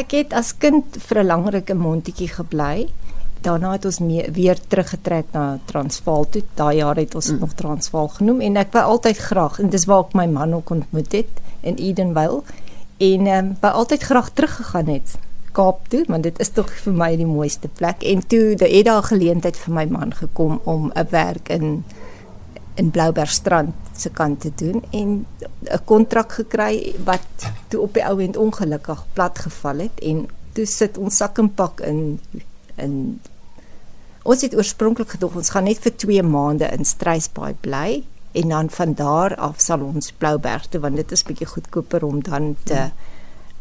ek het as kind vir 'n lang ruk in Montetjie gebly. Daarna het ons mee, weer teruggetrek na Transvaal toe. Daai jaar het ons mm. nog Transvaal genoem en ek wou altyd graag en dis waar ek my man ook ontmoet het in Edenvale en ehm um, wou altyd graag teruggegaan het Kaap toe, want dit is tog vir my die mooiste plek. En toe het daar geleentheid vir my man gekom om 'n werk in in Bloubergstrand se kant te doen en 'n kontrak gekry wat toe op die ou end ongelukkig platgeval het en toe sit ons sak en pak in in ons het oorspronklik gedog ons gaan net vir 2 maande in Struisbaai bly en dan van daar af sal ons Blouberg toe want dit is bietjie goedkoper om dan te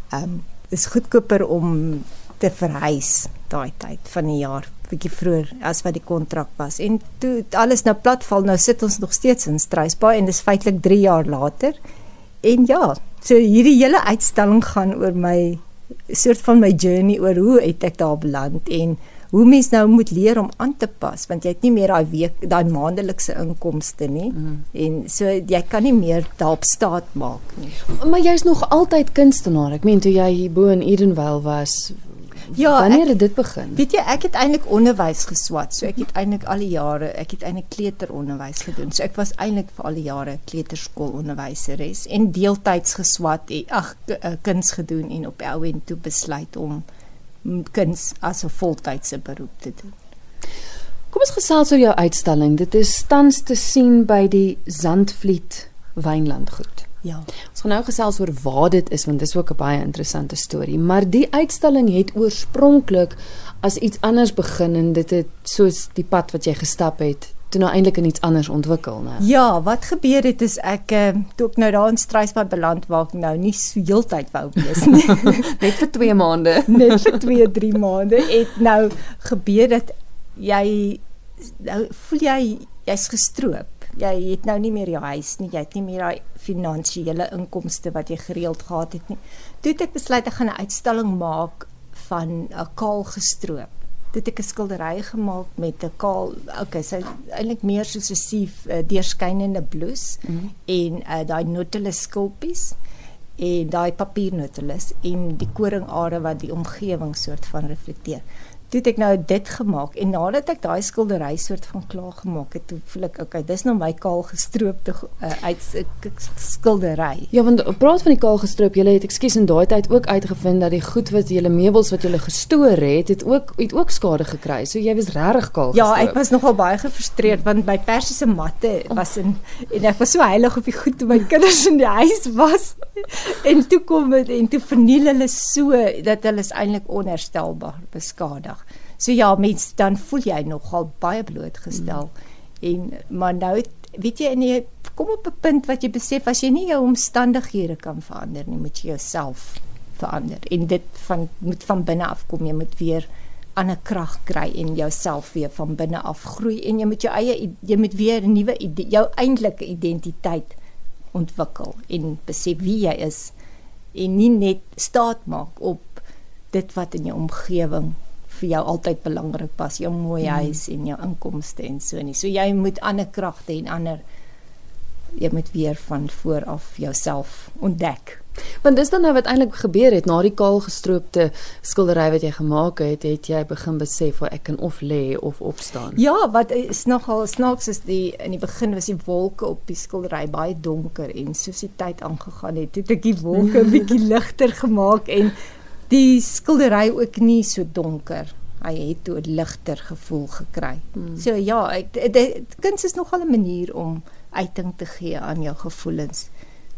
ehm um, is goedkoper om te verhuis daai tyd van die jaar bietjie vroeër as wat die kontrak was. En toe alles nou platval, nou sit ons nog steeds in Struisbaai en dis feitelik 3 jaar later. En ja, so hierdie hele uitstalling gaan oor my soort van my journey oor hoe het ek daar beland en hoe mens nou moet leer om aan te pas want jy het nie meer daai week daai maandelikse inkomste nie mm. en so jy kan nie meer daarop staat maak nie. Maar jy's nog altyd kunstenaar. Ek meen toe jy hier bo in Edenvale was, Ja, wanneer het dit begin? Weet jy, ek het eintlik onderwys geswat. So ek het eintlik al die jare, ek het eintlik kleuteronderwys gedoen. So ek was eintlik vir al die jare kleuterskoolonderwyseres en deeltyds geswat, ag eh, kuns gedoen en op ou en toe besluit om kuns as 'n voltydse beroep te doen. Kom ons gesels oor jou uitstalling. Dit is tans te sien by die Zandvliet Wynlandgoed. Ja. Ons gaan nou gesels oor waar dit is want dit is ook 'n baie interessante storie, maar die uitstalling het oorspronklik as iets anders begin en dit het soos die pad wat jy gestap het toe nou eintlik in iets anders ontwikkel, né? Ja, wat gebeur het is ek uh, toe ek nou daar in Struisbaai beland waar ek nou nie so heeltyd wou wees nie. net vir 2 maande. net vir 2, 3 maande het nou gebeur dat jy nou voel jy jy's gestroop. Jy het nou nie meer jou huis nie, jy het nie meer daai finansiële inkomste wat jy gereeld gehad het nie. Toe het ek besluit ek gaan 'n uitstalling maak van 'n kaal gestroop dit ek 'n skildery gemaak met 'n kaal okay sy eintlik meer soos 'n sief uh, deurskynende bloes mm -hmm. en uh, daai nautilus skulpies en daai papier nautilus en die koringare wat die omgewing soort van reflekteer toe het ek nou dit gemaak en nadat ek daai skildery soort van klaar gemaak het, toe voel ek okay, dis nou my kaal gestroopte uh, uit uh, skildery. Ja, want praat van die kaal gestroop, jy het ekskuus in daai tyd ook uitgevind dat die goed wat jy meubels wat jy gestoor het, het ook het ook skade gekry. So jy was regtig kaal gestroop. Ja, ek was nogal baie gefrustreerd want my persiese matte was in en ek was so heilig op die goed toe my kinders in die huis was. en toe kom dit en toe verniel hulle so dat hulle is eintlik onherstelbaar beskadig. So ja, mens dan voel jy nogal baie blootgestel. Mm. En maar nou weet jy en jy kom op 'n punt wat jy besef as jy nie jou omstandighede kan verander nie, moet jy jouself verander. En dit van moet van binne af kom. Jy moet weer ander krag kry en jouself weer van binne af groei en jy moet jou eie jy moet weer 'n nuwe jou eintlike identiteit ontwikkel en besef wie jy is en nie net staat maak op dit wat in jou omgewing vir jou altyd belangrik was, jou mooi mm. huis en jou inkomste en so nie. So jy moet ander kragte en ander jy moet weer van voor af jouself ontdek. Want dis dan nou wat eintlik gebeur het na die kaal gestroopte skildery wat jy gemaak het, het jy begin besef hoe ek kan of lê of opstaan. Ja, wat is nogal snaaks is die in die begin was die wolke op die skildery baie donker en soos die tyd aangegaan het, het ek die wolke bietjie ligter gemaak en die skildery ook nie so donker. Hy het toe 'n ligter gevoel gekry. Hmm. So ja, ek kuns is nogal 'n manier om uiting te gee aan jou gevoelens.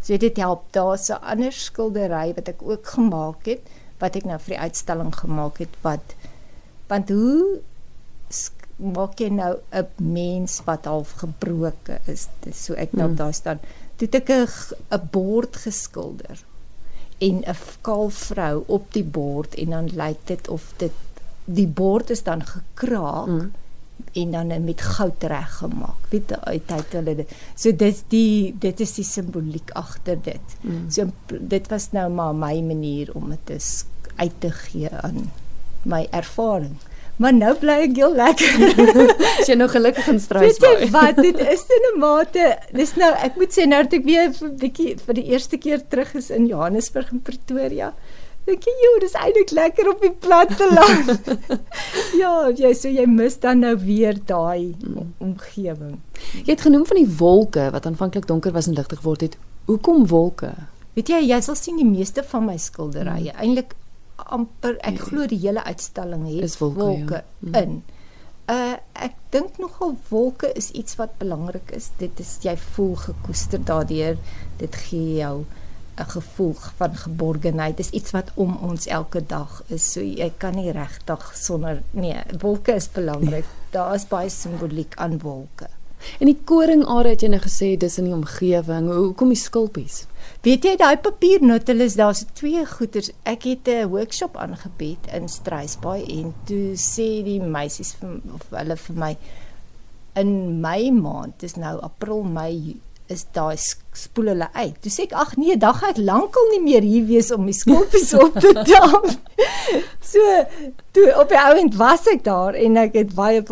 So dit help. Daar's 'n ander skildery wat ek ook gemaak het wat ek nou vir die uitstalling gemaak het wat want hoe maak jy nou 'n mens wat half gebroke is? Dis so ek nou hmm. daar staan. Toe het ek 'n bord geskilder en 'n kaal vrou op die bord en dan lyk dit of dit die bord is dan gekraak mm. en dan met goud reggemaak. Weet uit tyd hulle dit. So dis die dit is die simboliek agter dit. Mm. So dit was nou maar my manier om dit uit te gee aan my ervaring. Maar nou bly ek heel lekker. As jy nog gelukkig in Straatsburg. Weet jy wat dit is in 'n mate. Dis nou ek moet sê nou dat ek weer 'n bietjie vir die eerste keer terug is in Johannesburg en Pretoria. Dink jy, "Jo, dis eintlik lekker op die platteland." ja, jy so jy mis dan nou weer daai Mm. omgewing. Jy het genoem van die wolke wat aanvanklik donker was en ligter geword het. Hoekom wolke? Weet jy, jy sal sien die meeste van my skilderye eintlik amper ek Ja. glo die hele uitstalling het Is wolke, wolke ja. Mm. in. Uh ek dink nogal wolke is iets wat belangrik is. Dit is jy voel gekoester daardeur. Dit gee jou 'n gevoel van geborgenheid. Dis iets wat om ons elke dag is. So jy kan nie regtig sonder nee, wolke is belangrik. Daar is baie simboliek aan wolke. En die koringare het jy nou gesê dis in die omgewing. Hoe- Hoekom die skulpies? Weet jy daai papiernotules, daar's twee goeters. Ek het 'n workshop aangebied in Struisbaai en toe sê die meisies vir of hulle vir my in Mei maand, dis nou April, Mei is daai spoel hulle uit. Toe sê ek ag nee, dan gaan ek lankal nie meer hier wees om die skulpies op te tel. so toe op die ouend was ek daar en ek het baie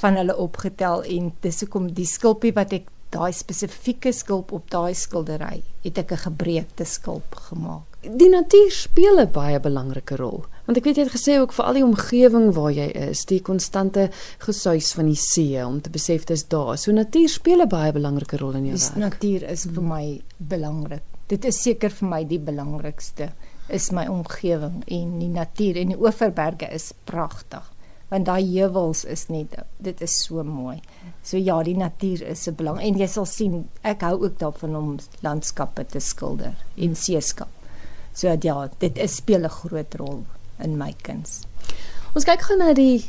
van hulle opgetel en dis hoekom die skulpie wat ek daai spesifieke skulp op daai skildery het ek 'n gebreekte skulp gemaak. Die natuur speel 'n baie belangrike rol. Want ek weet jy het gesê ook vir al die omgewing waar jy is, die konstante gesuis van die see om te besef dis daar. So natuur speel 'n baie belangrike rol in jou Die werk. natuur is vir my belangrik. Dit is seker vir my die belangrikste is my omgewing en die natuur en die Oeverberge is pragtig. Want daai heuwels is net dit is so mooi. So ja, die natuur is 'n belang en jy sal sien ek hou ook daarvan om landskappe te skilder en seeskap. So ja, dit is speel 'n groot rol in my kuns. Ons kyk gou na die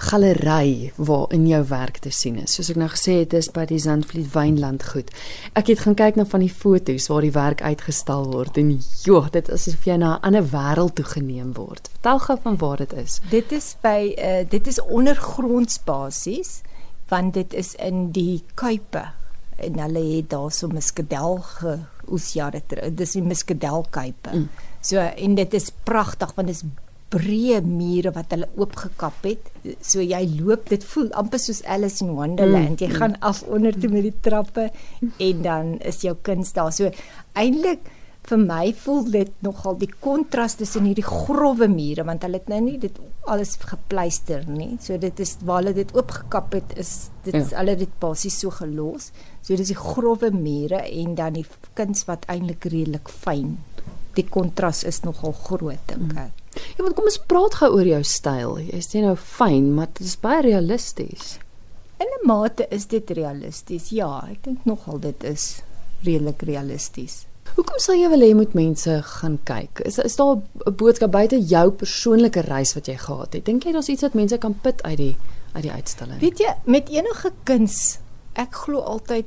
galery waar in jou werk te sien is. Soos ek nou gesê het, dis by die Zandvliet Wynland goed. Ek het gaan kyk na van die foto's waar die werk uitgestal word en joh, dit is asof jy na 'n ander wêreld toe geneem word. Vertel gou van waar dit is. Dit is by uh, dit is ondergrondsbasies want dit is in die kuipe en hulle het daar so muskedel geoes jare terug. Dis die muskedelkuipe. Mm. Mm. So en dit is pragtig want dit is breë mure wat hulle oopgekap het. So jy loop, dit voel amper soos Alice in Wonderland. Mm, Jy gaan af onder toe met die trappe en dan is jou kuns daar. So eintlik vir my voel dit nogal die kontras tussen hierdie grouwe mure want hulle het nou nie dit alles gepleister nie. So dit is waar hulle dit oopgekap het is dit Ja. is hulle dit basies so gelos. So dis die grouwe mure en dan die kuns wat eintlik redelik fyn. Die kontras is nogal groot dink ek. Ja, want kom ons praat gou oor jou styl. Jy sê nou fyn, maar dit is baie realisties. In 'n mate is dit realisties. Ja, ek dink nogal dit is redelik realisties. Hoekom sal jy wil hê moet mense gaan kyk? Is is daar 'n boodskap buite jou persoonlike reis wat jy gehad het? Dink jy daar's iets wat mense kan put uit die uit die uitstalling? Weet jy, met enige kuns, ek glo altyd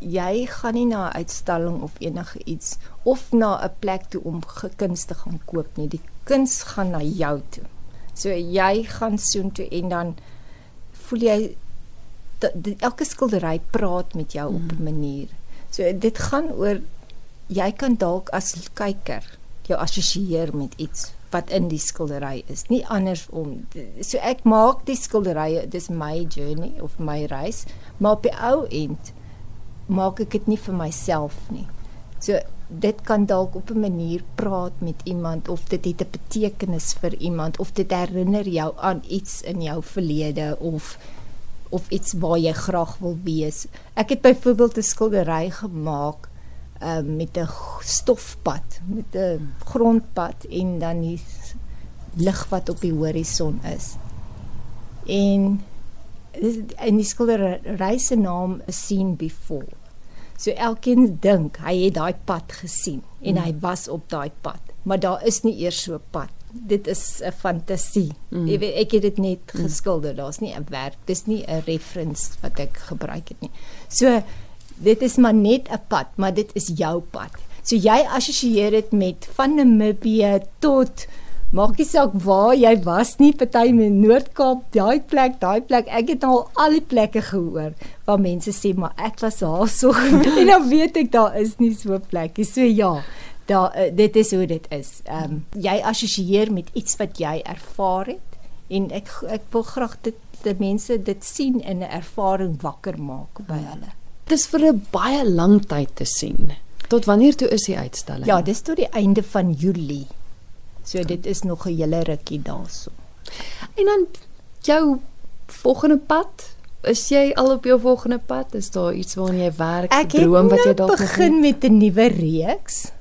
jy gaan nie na 'n uitstalling of enige iets of na 'n plek toe om kuns te gaan koop nie. Die kuns gaan na jou toe. So jy gaan soontoe en dan voel jy dat elke skildery praat met jou mm. op 'n manier. So dit gaan oor jy kan dalk as kyker jou assosieer met iets wat in die skildery is, nie andersom. So ek maak die skilderye, dis my journey of my reis, maar op die ou end maak ek dit nie vir myself nie. So dit kan dalk op 'n manier praat met iemand of dit het 'n betekenis vir iemand of dit herinner jou aan iets in jou verlede of of iets waar jy graag wil wees. Ek het byvoorbeeld 'n skildery gemaak uh, met 'n stofpad, met 'n grondpad en dan die lig wat op die horison is. En in die skildery se naam is seen before. So elkeen dink hy het daai pad gesien en Mm. hy was op daai pad, maar daar is nie eers so 'n pad. Dit is 'n fantasie. Mm. Jy weet ek het dit net geskilder. Daar's nie 'n werk, dis nie 'n reference wat ek gebruik het nie. So dit is maar net 'n pad, maar dit is jou pad. So jy assosieer dit met van Namibië tot maak nie saak waar jy was nie, party in Noord-Kaap, daai plek, daai plek. Ek het al al die plekke gehoor waar mense sê maar ek was daarso en dan weet ek daar is nie so 'n plekkie. So ja, daar uh, dit is hoe dit is. Ehm um, jy assosieer met iets wat jy ervaar het en ek ek wil graag dit dat mense dit sien en 'n ervaring wakker maak by hulle. Dis vir 'n baie lang tyd te sien. Tot wanneer toe is die uitstalling? Ja, dis tot die einde van Julie. So dit is nog 'n hele rukkie daarso. En dan jou volgende pad? Is jy al op jou volgende pad? Is daar iets waarna jy werk? Ek droom wat jy dalk begin met 'n nuwe reeks.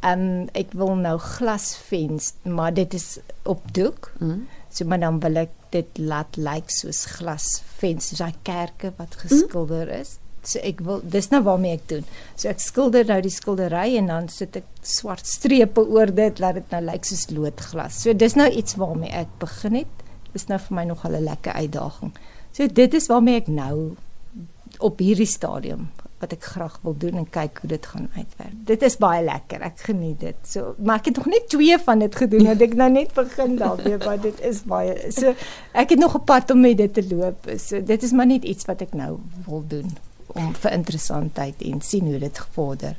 Um ek wil nou glasvens, maar dit is op doek. Mm. So maar dan wil ek dit laat lyk soos glasvens, soos daai kerke wat geskilder is. So ek wil dis nou waarmee ek doen. So ek skilder nou die skildery en dan sit ek swart strepe oor dit laat dit nou lyk soos loodglas. So dis nou iets waarmee ek begin het. Dis nou vir my nog 'n lekker uitdaging. So dit is waarmee ek nou op hierdie stadium wat ek graag wil doen en kyk hoe dit gaan uitwerk. Dit is baie lekker. Ek geniet dit. So maar ek het nog net twee van dit gedoen. Want ek nou net begin daarmee, maar dit is baie so ek het nog 'n pad om met dit te loop. So dit is maar net iets wat ek nou wil doen om vir interessantheid en sien hoe dit vorder.